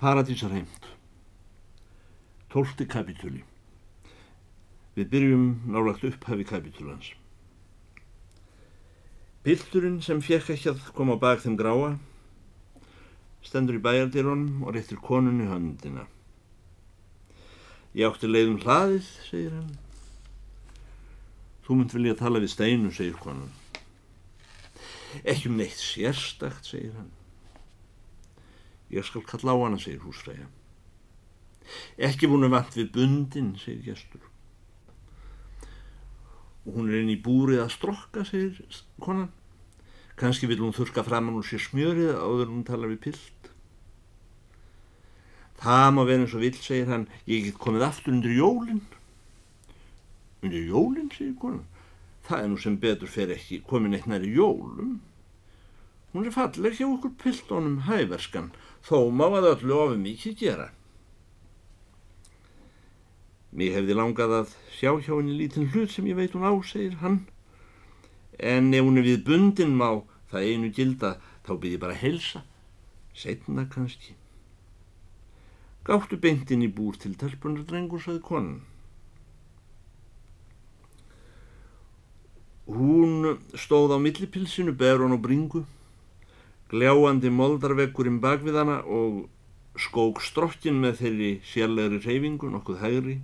Paradísarheimt Tólti kapitúli Við byrjum nálagt upphafi kapitúlans Pilturinn sem fjekk ekki að koma á bak þeim gráa stendur í bæjardýrónum og réttir konunni höndina. Ég átti leiðum hlaðið, segir hann. Þú mynd vilja tala við steinu, segir konun. Ekki um neitt sérstakt, segir hann. Ég skal kalla á hana, segir húsfræja. Ekki búinu vant við bundin, segir gestur. Og hún er inn í búrið að strokka, segir konan. Kanski vil hún þurka fram hann úr sér smjörið áður hún talar við pilt. Það má vera eins og vill, segir hann, ég get komið aftur undir jólinn. Undir jólinn, segir konan. Það er nú sem betur fer ekki komin eitt næri jólum. Hún er falleg hjá okkur piltónum hæverskan, þó má að öllu ofið mikið gera. Mér hefði langað að sjá hjá henni lítinn hlut sem ég veit hún á, segir hann. En ef hún er við bundin má það einu gilda, þá byrði bara að helsa. Setna kannski. Gáttu beintinn í búr til telpunar drengur, saði konan. Hún stóð á millipilsinu, berun og bringu, gljáandi moldarvekkurinn bak við hana og skók strokkin með þeirri sérlegri reyfingu, nokkuð hægri,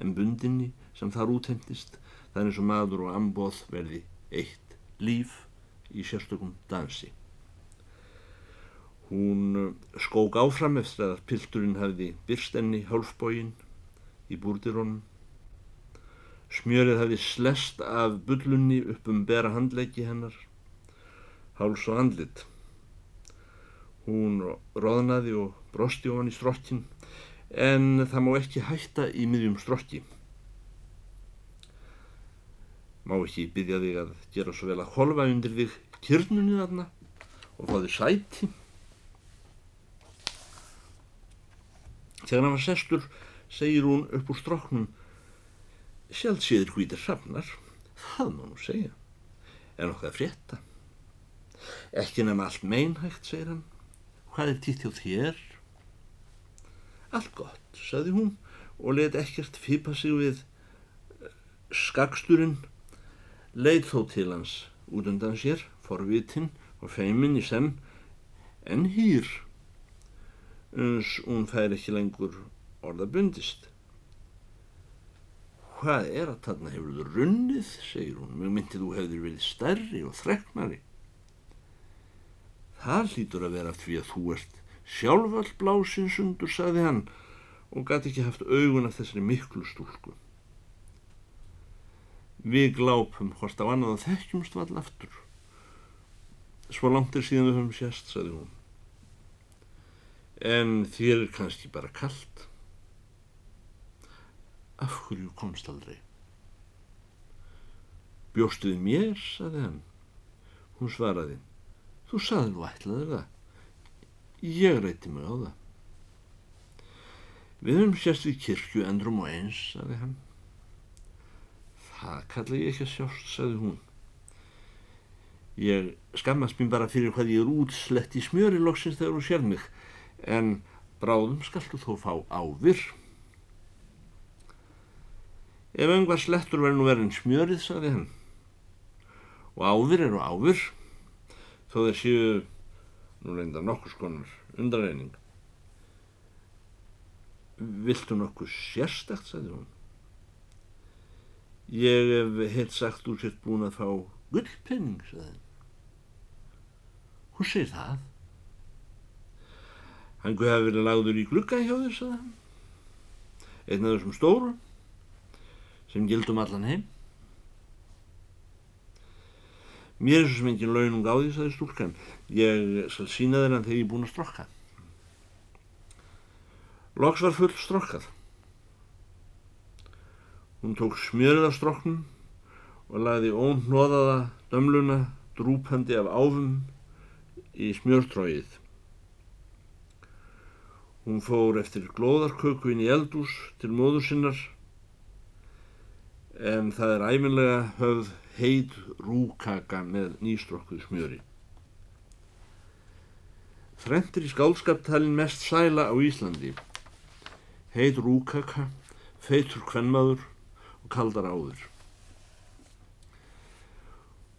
en bundinni sem þar úthendist, þannig sem maður og ambóð verði eitt líf í sérstökum dansi. Hún skók áfram eftir að pilturinn hafði byrst enni hálfbógin í búrdirónum. Smjörið hafði slest af bullunni upp um bera handleggi hennar, háls og andlit. Hún roðnaði og brosti ofan í strokkin en það má ekki hætta í miðjum strokki. Má ekki byggja þig að gera svo vel að holfa undir þig kyrnunni þarna og fá þig sæti. Þegar hann var sestur segir hún upp úr stroknum Sjálf séður hvítir hrafnar, það má nú segja, en okkar frétta. Ekki nefn allt meinhægt, segir hann. Hvað er títt hjá þér? Allt gott, saði hún og let ekkert fýpa sig við skagsturinn, leið þó til hans út undan sér, forvitinn og feiminn í sem, en hýr, uns hún fær ekki lengur orða bundist. Hvað er að þarna hefur þú runnið, segir hún, mjög myndið þú hefur verið stærri og þreknari. Það hlýtur að vera því að þú ert sjálfall blásins undur, sagði hann og gæti ekki haft augun af þessari miklu stúlku. Við glápum hvort á annað og þekkjumst vall aftur. Svo langt er síðan við höfum sérst, sagði hún. En þér er kannski bara kallt. Af hverju komst aldrei? Bjóstuði mér, saði hann. Hún svaraði. Þú saði nú ætlaður það. Ég reyti mig á það. Við höfum sérst við kirkju endrum og eins, saði hann. Það kalla ég ekki að sjást, saði hún. Ég skammast mér bara fyrir hvað ég er útslett í smjöri loksins þegar þú sér mig, en bráðum skaltu þó fá ávir. Ef einhver slettur verður nú verið en smjörið, saði hann. Og ávir eru ávir, þó þeir séu nú reynda nokkus konar undarreining. Viltu nokkuð sérstakt, saði hún. Ég hef heilt sagt úr sér búin að fá gullpenning, saði hann. Hún segir það. Hann guði hafi verið lagður í glugga hjá þér, saði hann. Einn af þessum stóru sem gildum allan heim. Mér er svo sem engin launung á því, saði stúlkan. Ég skal sína þeirra þegar ég er búin að strokka. Loks var full strokkað. Hún tók smjörið af stroknum og lagði ónóðaða dömluna drúpandi af áfum í smjörtróið. Hún fór eftir glóðarköku inn í eldús til móður sinnar en það er æfinlega höfð heit rúkaka með nýstrokkuð smjöri. Þrendir í skálskaptalinn mest sæla á Íslandi. Heit rúkaka, feitur kvennmaður og kaldar áður.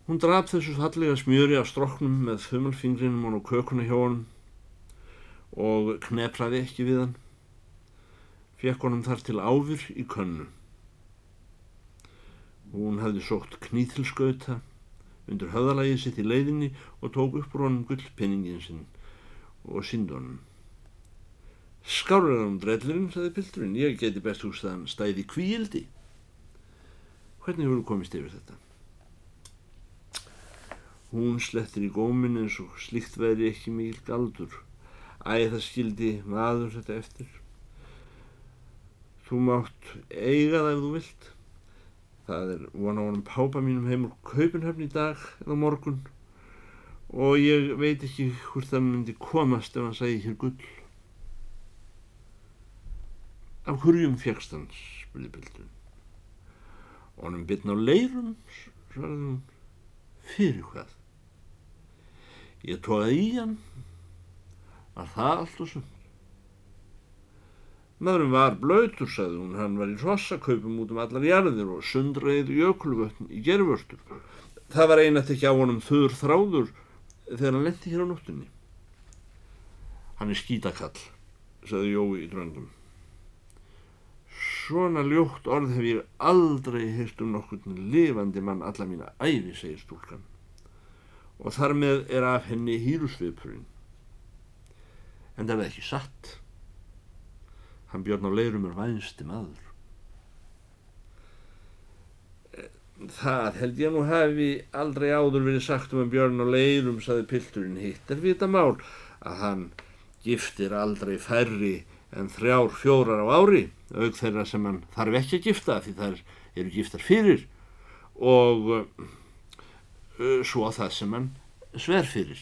Hún draf þessu fallega smjöri af stroknum með þumalfingrinum og kökuna hjá hann og knepraði ekki við hann. Fekk honum þar til áfyr í könnu. Hún hafði sótt knýþilskauta undir höðalagið sitt í leiðinni og tók upp úr honum gullpinningin sinn og síndunum. Skárið hann drellurinn, saði Pilturinn, ég geti best húst að hann stæði kvíildi. Hvernig þú komist yfir þetta? Hún slettir í gómin eins og slíkt veri ekki mikil galdur. Æ, það skildi maður þetta eftir. Þú mátt eiga það ef þú vilt. Það er vona á honum pápa mínum heim úr Kaupenhöfn í dag eða morgun og ég veit ekki hvort það myndi komast ef hann sæði hér gull. Af hverjum fjagst hans, spurði Bildun. Honum bitna á leirum, svaraði hún. Fyrir hvað? Ég tóði í hann, var það allt og sund. Maðurum var blöytur, sagði hún, hann var í rossakaupum út um allar jarðir og sundreið jökulvötn í gerfvörtur. Það var einat ekki á honum þurr þráður þegar hann lendi hér á nóttunni. Hann er skítakall, sagði Jói í dröndum. Svona ljótt orð hef ég aldrei heilt um nokkurn lifandi mann alla mína æfi, segir stúlkan og þar með er af henni hýrusviðpurinn. En það er ekki satt. Hann björn á leirum er vænsti maður. Það held ég nú hafi aldrei áður verið sagt um að björn á leirum, saði pilturinn hitt er vita mál að hann giftir aldrei færri en þrjár fjórar á ári, auk þeirra sem hann þarf ekki að gifta því þær eru giftar fyrir og Uh, svo það sem hann sver fyrir.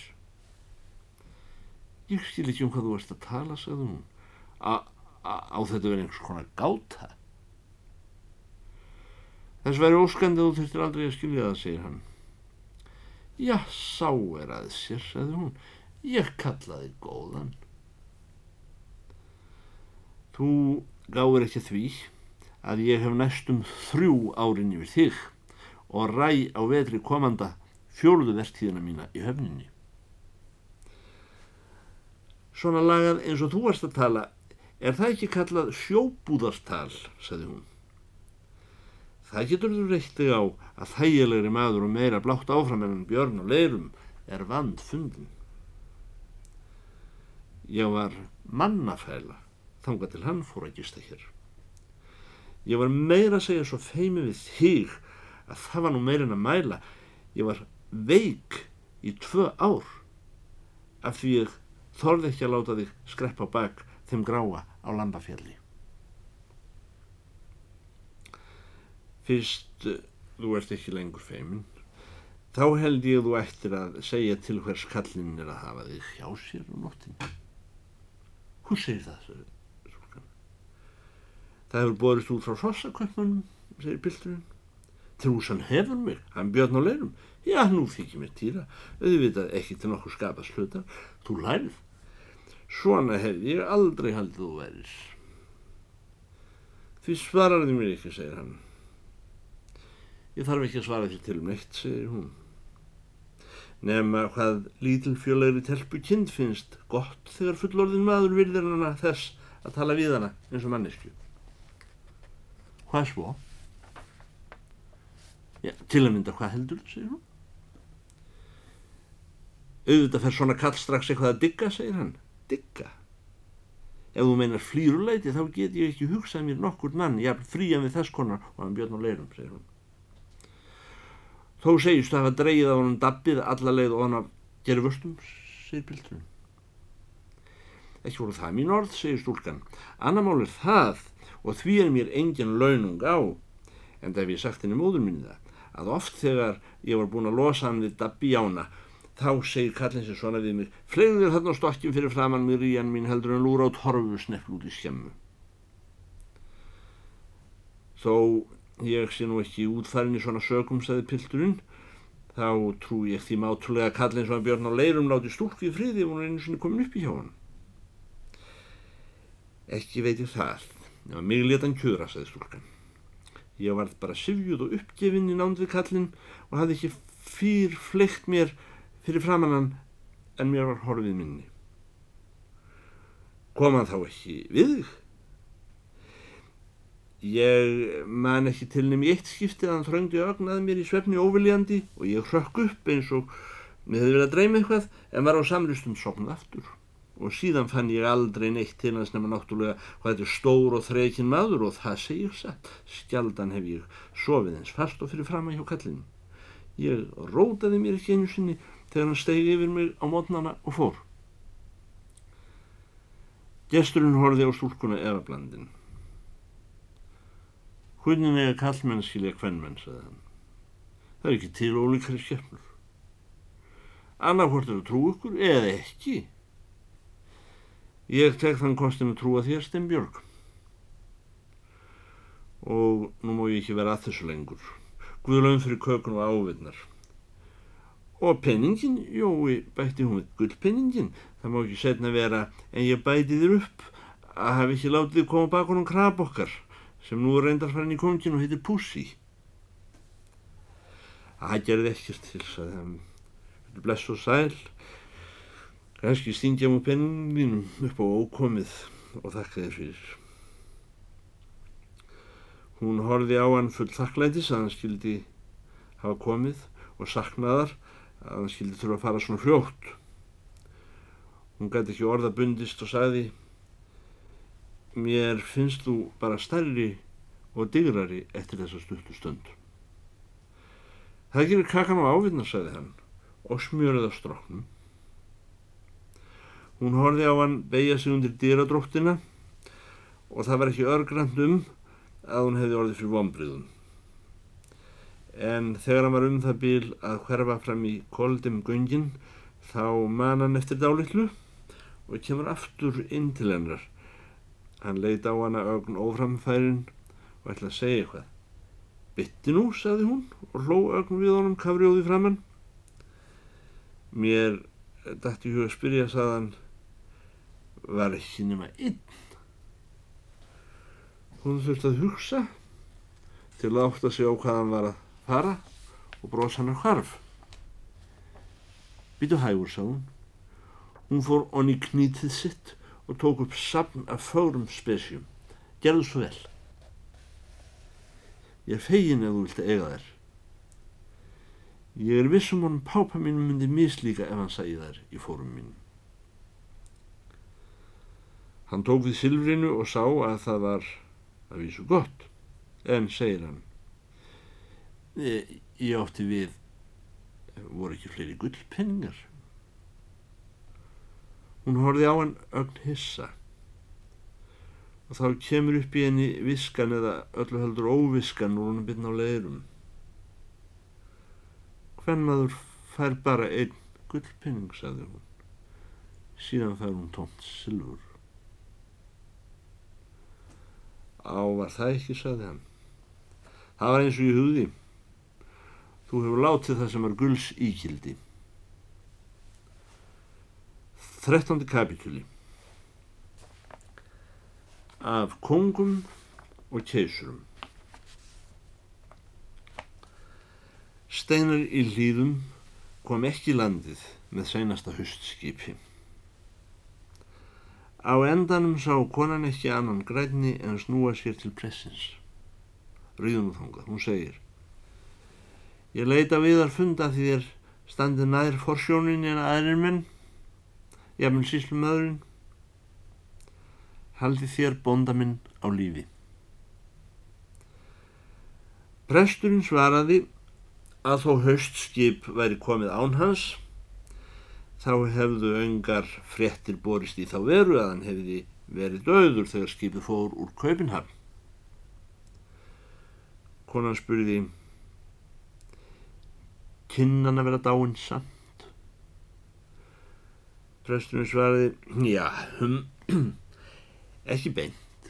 Ég skil ekki um hvað þú ert að tala, sagði hún. A, a, á þetta verið einhvers konar gáta. Þess væri óskandi þú þurftir aldrei að skilja það, segir hann. Já, sá er að sér, sagði hún. Ég kallaði góðan. Þú gáður ekki því að ég hef næstum þrjú árin yfir þig og ræ á vetri komanda fjóruðu vertíðina mína í höfninni. Svona lagað eins og þú varst að tala, er það ekki kallað sjóbúðartal, sagði hún. Það getur þú reyttið á að þægilegri maður og meira blátt áfram en björn og leirum er vand fundin. Ég var mannafæla, þanga til hann fór að gista hér. Ég var meira að segja svo feimi við þig að það var nú meirinn að mæla. Ég var veik í tvö ár af því ég þorði ekki að láta þig skrepp á bak þeim gráa á lambafjalli. Fyrst eh, þú ert ekki lengur feimin, þá held ég þú eftir að segja til hvers kallin er að hafa þig hjá sér um nóttin. Hún segir það, svo Það hefur borist út frá Rossakvöpmunum, segir Bildurinn. Trúsan hefur mig, hann björn á leirum. Já, nú þykir mér týra, auðvitað ekki til nokkuð skapast hlutar, þú lærið. Svona hefði ég aldrei haldið þú verið. Því svaraði mér ekki, segir hann. Ég þarf ekki að svara þér til um neitt, segir hún. Nefna hvað lítilfjölegri telpu kind finnst gott þegar fullorðin maður virðir hana þess að tala við hana eins og mannesku. Hvað svo? Já, til að mynda hvað heldur, segir hún. Auðvitað fer svona kall strax eitthvað að digga, segir hann. Digga? Ef þú meinar flýruleiti þá get ég ekki hugsað mér nokkur mann, ég er frían við þess konar og hann björn á leirum, segir hún. Þó segist það að dreyið á hann dabbið alla leið og hann að gera vörstum, segir Bildrun. Ekki voru það mín orð, segir stúlkan. Annamál er það og því er mér engin launung á, en það hef ég sagt henni móður minni það að oft þegar ég var búin að losa hann við dabbi jána þá segir kallin sem svona við mig flegðu þér þarna á stokkin fyrir framann mér í hann mín heldur en lúra át horfu snefl út í skemmu þó ég sé nú ekki útfærin í svona sögum sagði pilturinn þá trú ég því mátulega kallin sem að Björn á leirum láti stúlku í friði og hún er einu sinni komin upp í hjá hann. Ekki veit ég það, ef mig letan kjöra, sagði stúlkan. Ég varð bara sifjuð og uppgefinn í nánd við kallin og hafði ekki fyrr fleikt mér fyrir framannan en mér var horfið minni. Kom hann þá ekki við þig? Ég man ekki til nefn í eitt skiptið að hann þröngdi ögnaði mér í svefni óviljandi og ég hrökk upp eins og mér hefði verið að dreyma eitthvað en var á samrýstum sopnað aftur og síðan fann ég aldrei neitt til hans nema náttúrulega hvað þetta er stór og þreikinn maður og það segir satt skjaldan hef ég sofið eins fast og fyrir fram að hjá kallinu ég rótaði mér ekki einu sinni þegar hann stegi yfir mig á mótnana og fór gesturinn horfið á stúlkuna efablandin Hvernig er kallmenn skilja hvernmenn, sagði hann. Það er ekki til ólíkari skefnur. Annarkvort eru trú ykkur eða ekki. Ég tek þann kostinu trúa þér, Steinbjörg. Og nú má ég ekki vera að þessu lengur. Guðlaun fyrir kökun og ávinnar. Og penningin, jói, bætti hún gullpenningin. Það má ekki setna vera en ég bæti þér upp að hafa ekki látið koma bak honum krab okkar sem nú reyndar farin í kongin og heitir Pussy. Það gerði ekkert til. Þetta er bless og sæl. Ganski stingja múið penninginum upp á ókomið og þakka þér fyrir. Hún horfi á hann full þakklætis að hann skildi hafa komið og saknaðar að hann skildi þurfa að fara svona fljótt. Hún gæti ekki orða bundist og sagði mér finnst þú bara stærri og digrari eftir þessa stuttu stund. Það gerir kakan á ávinna, sagði hann, og smjörði á stróknum. Hún horfi á hann beigja sig undir dýradróttina og það var ekki örgrand um að hún hefði orðið fyrir vonbriðum. En þegar hann var um það bíl að hverfa fram í koldum göngin þá man hann eftir dálitlu og kemur aftur inn til hennar Hann leiti á hana ögn óframfærin og ætlaði að segja eitthvað. Bitti nú, sagði hún og hló ögn við honum kafrjóði framann. Mér dætti hug að spyrja, sagðan, var ekki nema einn. Hún þurfti að hugsa til að átta sig á hvað hann var að fara og að hvarf. Býtu hægur, sagði hún. Hún fór onni knítið sitt og tók upp sapn af fórum spesjum. Gerðu svo vel. Ég fegin ef þú vilt að eiga þær. Ég er vissum honum pápa mín myndi mislíka ef hann sæði þær í fórum mín. Hann tók við silfrinu og sá að það var að vísu gott. En, segir hann, ég, ég átti við, voru ekki fleiri gullpenningar. Hún horfið á hann ögn hissa og þá kemur upp í henni viskan eða öllu heldur óviskan úr hún byrna á leirum. Hvenn maður fær bara einn gullpinning, sagði hún. Síðan fær hún tómt silfur. Á, var það ekki, sagði hann. Það var eins og ég hugði. Þú hefur látið það sem er gulls íkildi. Þrettándi kapitúli Af kongum og keisurum Steinar í hlýðum kom ekki landið með seinasta höstskipi. Á endanum sá konan ekki annan grænni en snúa sér til pressins. Ríðum og þangað, hún segir Ég leita við að funda því þér standi nær forsjónin en aðrir menn jafnvel síslum öðrun haldi þér bonda minn á lífi. Presturinn svaraði að þó höstskip væri komið án hans þá hefðu öngar fréttir borist í þá veru að hann hefði verið döður þegar skipið fór úr Kaupinhafn konan spurði kynnan að vera dáinn samt Presturinn svaraði, já, hm, ekki beint,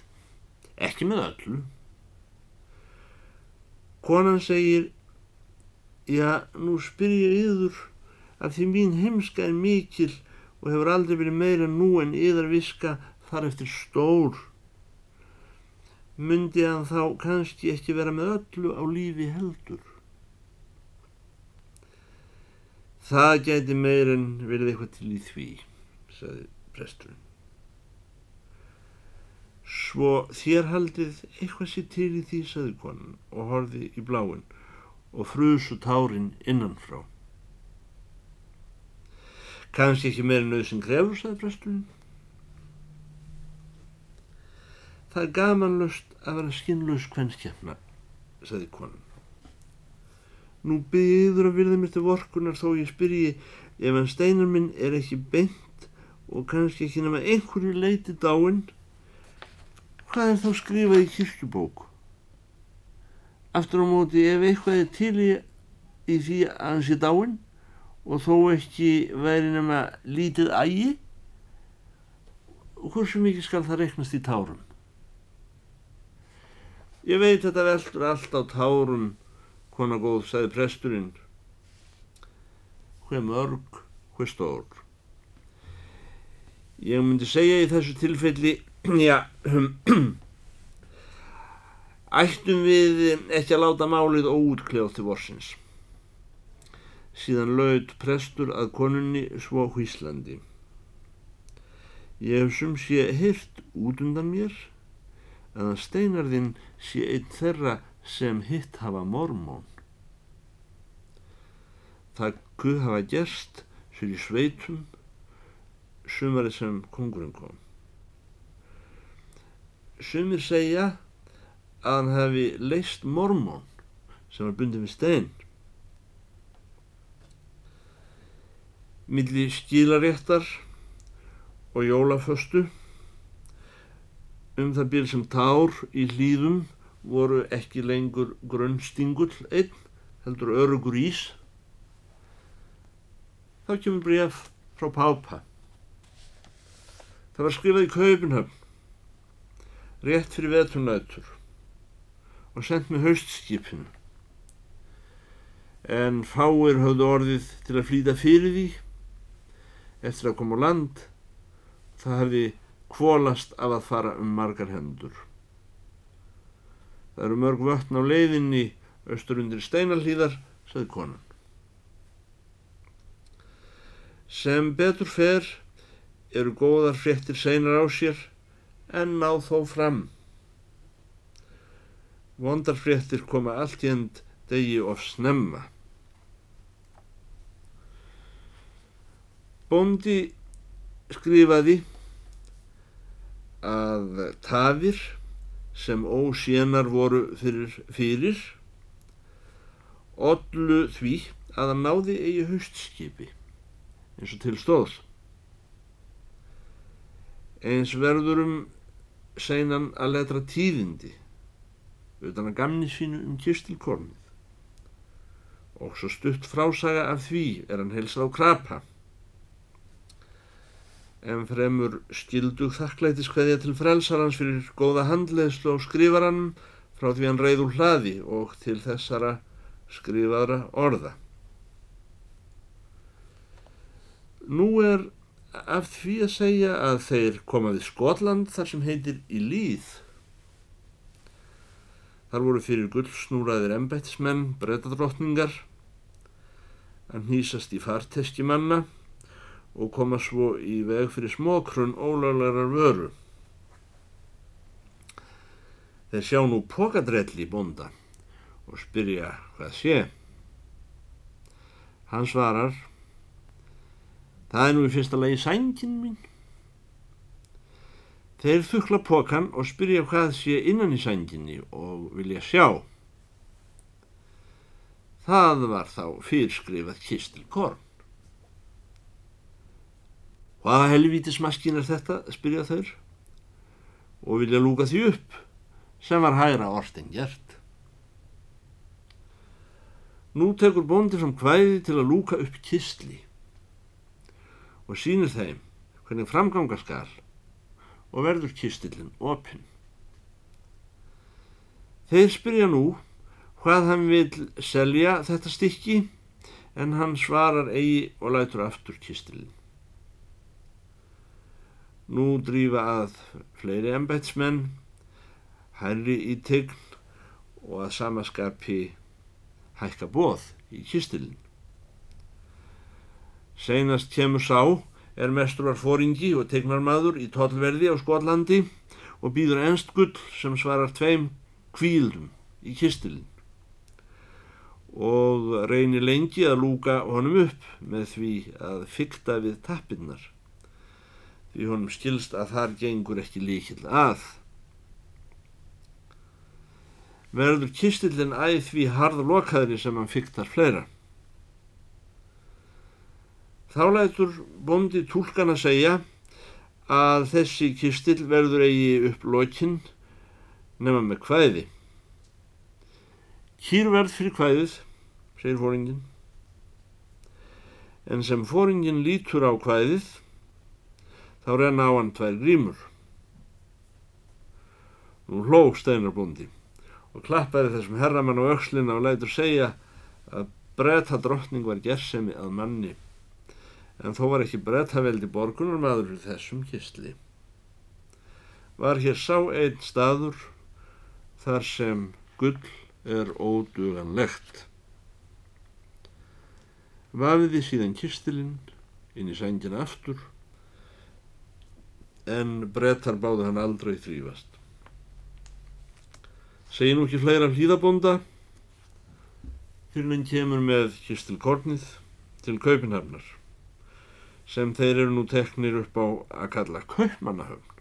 ekki með öllu. Konan segir, Já, nú spyr ég yður að því mín heimska er mikil og hefur aldrei verið meira nú en yðar viska þar eftir stór. Mundi hann þá kannski ekki vera með öllu á lífi heldur. Það gæti meir en verið eitthvað til í því, sagði presturinn. Svo þér haldið eitthvað sér til í því, sagði konan og horfi í bláinn og frusu tárin innanfrá. Kanski ekki meira nöðsinn grefur, sagði presturinn. Það er gamanlust að vera skinnlaus kvennskjafna, sagði konan. Nú byður að virða mér til vorkunar þó ég spyrji ef hann steinar minn er ekki beint og kannski ekki nema einhverju leiti dáinn, hvað er þá skrifað í kirkjubóku? Aftur á móti ef eitthvað er til í, í því að hann sé dáinn og þó ekki væri nema lítið ægi, hversu mikið skal það reknast í tárum? Ég veit þetta veldur allt á tárum, kona góð, sagði presturinn. Hver mörg, hver stór. Ég myndi segja í þessu tilfelli, já, ættum við ekki að láta málið óútkljáð til vorsins. Síðan laud prestur að konunni svo hvíslandi. Ég hef sum sé hirt út undan mér að steinarðinn sé einn þeirra sem hitt hafa mormón. Það kuð hafa gerst sér í sveitum sumari sem kongurinn kom. Sumir segja að hann hefði leist mormón sem var bundið við stein. Milli skilaréttar og jólaföstu um það bíl sem tár í hlýðum voru ekki lengur grunnstingull einn, heldur örugur ís. Þá kemur bref frá Pápa. Það var skrifað í Kaupinhöfn, rétt fyrir vetunautur og sendt með haustskipinu. En fáir höfðu orðið til að flýta fyrir því eftir að koma á land. Það hefði kvólast af að fara um margar hendur. Það eru mörg vötn á leiðinni austur undir steinalíðar, sagði konan. Sem betur fer eru góðar fréttir seinar á sér en ná þó fram. Vondarfréttir koma allt í end degi of snemma. Bóndi skrifaði að tafir sem ósénar voru fyrir, fyrir ollu því að hann náði eigi haustskipi eins og til stóð. Eins verðurum seinan að letra tíðindi utan að gamni sínu um kistilkornið. Og svo stutt frásaga af því er hann helsað á krapa. En fremur skildug þakklætis hvaðja til frelsarans fyrir góða handleðslu á skrifarann frá því hann reyður hlaði og til þessara skrifaðra orða. Nú er af því að segja að þeir komaði Skotland þar sem heitir í líð Þar voru fyrir gullsnúraðir embættismenn, brettadrottningar, að nýsast í farteski manna og koma svo í veg fyrir smókrun ólaglegar vöru. Þeir sjá nú pokadrelli í bonda og spyrja hvað sé. Hann svarar, það er nú í fyrsta lagi sængin mín. Þeir þukla pokan og spyrja hvað sé innan í sænginni og vilja sjá. Það var þá fyrirskrifað kistil korn. Hvaða helvítismaskin er þetta, spyrja þau og vilja lúka því upp sem var hægra orðin gert. Nú tekur bóndir sem hvæði til að lúka upp kistli og sínir þeim hvernig framganga skal og verður kistillin opinn. Þeir spyrja nú hvað hann vil selja þetta stykki en hann svarar eigi og lætur aftur kistilinn. Nú drífa að fleiri embætsmenn, hærri í tegn og að samaskapi hækka bóð í kistilinn. Seinast kemur sá er mesturar fóringi og tegnarmadur í tollverði á Skotlandi og býður ennst gull sem svarar tveim kvíldum í kistilinn og reynir lengi að lúka honum upp með því að fykta við tappinnar því honum skilst að þar gengur ekki líkill að. Verður kistillin æð því harðlokaðri sem hann fyktar fleira. Þá lætur bóndi tólkan að segja að þessi kistill verður eigi upp lokinn nema með hvæði. Kýrverð fyrir hvæðið, segir fóringin. En sem fóringin lítur á hvæðið, þá renna á hann tvær grímur. Nú hló steinarbúndi og klappaði þessum herramann á aukslina og lætur segja að breyta drottning var gersemi að manni. En þó var ekki breytaveldi borgunar maður fyrir þessum kistli. Var hér sá einn staður þar sem gull er óduganlegt. Vafiði síðan kistilinn inn í sængina aftur en brettar báðu hann aldrei þrýfast. Segji nú ekki fleira hlýðabonda fyrir hann kemur með kistilkornið til Kaupinhafnar sem þeir eru nú teknir upp á að kalla Kaupmannahöfn.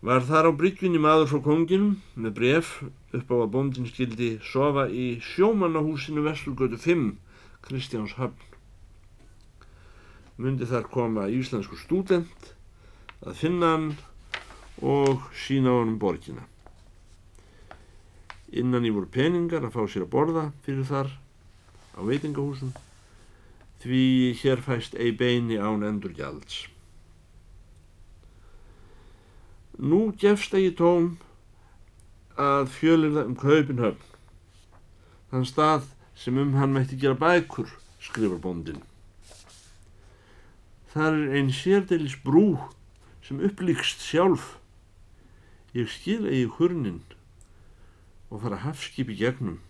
Var þar á bryggjunni maður frá konginum með bref upp á að bóndin skildi sofa í sjómannahúsinu Vesturgötu 5, Kristjáns höfn. Mundi þar koma íslensku stúdent að finna hann og sína honum borgina. Innan í voru peningar að fá sér að borða fyrir þar á veitingahúsum því hér fæst ei beini án endur gjalds. Nú gefst ekki tóm að fjölirða um kaupinhöfn. Þann stað sem um hann mætti gera bækur, skrifar bóndin. Það er einn sérdeilis brú sem upplýkst sjálf. Ég skil eigi hurnin og fara hafskip í gegnum.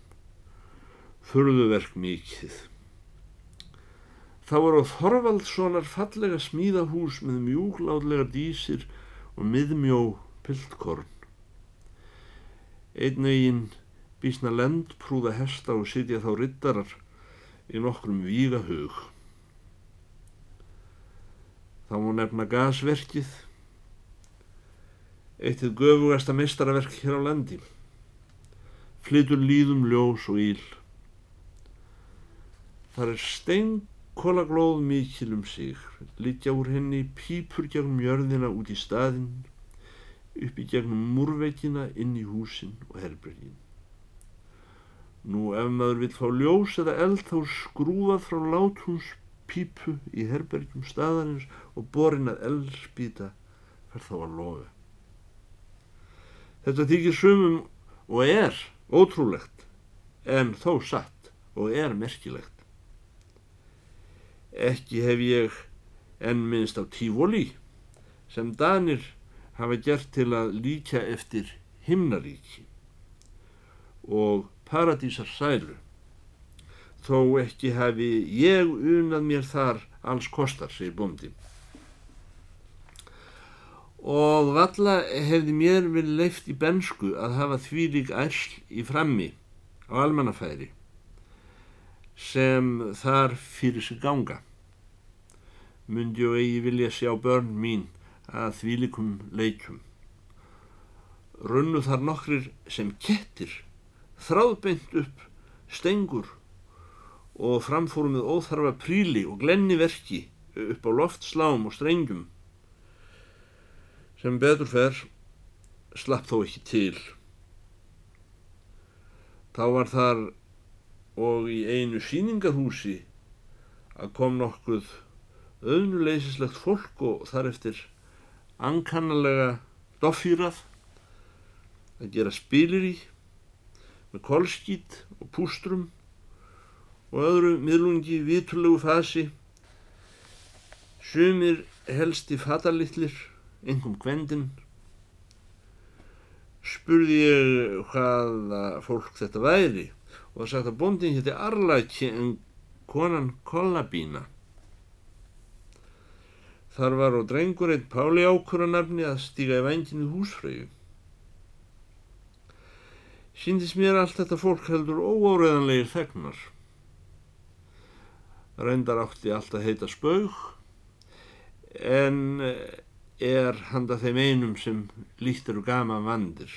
Þurðuverk mikið. Það voru Þorvaldssonar fallega smíðahús með mjúglátlega dísir og miðmjó piltkorn. Einn eigin bísna lendprúða hesta og sitja þá rittarar í nokkrum vígahug. Þá mú nefna gasverkið, eittið göfugasta meistaraverk hér á landi, flytur líðum ljós og íl. Þar er stein Kólaglóð mikil um sig, litja úr henni pípur gegnum jörðina út í staðinn, upp í gegnum múrveikina inn í húsin og herbergin. Nú ef maður vil fá ljós eða eld þá skrúfað frá láthúns pípu í herbergjum staðarins og borin að eldspýta fer þá að lofa. Þetta þykir sumum og er ótrúlegt en þó satt og er merkilegt. Ekki hef ég enn minnst á Tívoli sem Danir hafa gert til að líka eftir himnaríki og paradísar sælu þó ekki hafi ég unað mér þar alls kostar, segir bóndi. Og valla hefði mér verið leift í bensku að hafa því lík ærsl í frammi á almannafæri sem þar fyrir sig ganga. Mundi og eigi vilja sjá börn mín að þvílikum leikum. Runnu þar nokkrir sem kettir, þráðbeint upp, stengur og framfórum með óþarfa príli og glenni verki upp á loftslám og strengjum. Sem betur fer slapp þó ekki til. Þá var þar og í einu síningarhúsi að kom nokkuð auðnuleysislegt fólk og þar eftir ankannalega doffýrað að gera spilir í með kolskít og pústrum og öðru miðlungi vitulegu fasi sumir helsti fatalitlir einhverjum gwendin spurði ég hvaða fólk þetta væri og það sagt að bóndin hétti Arlaki en konan Kollabína Þar var og drengur eitt Páli ákvörðanarfni að stíga í vænginu húsfröyu. Sýndis mér allt þetta fólk heldur óáreðanlegir þegnar. Reyndar átti allt að heita spaug en er handa þeim einum sem líkt eru gama vandir.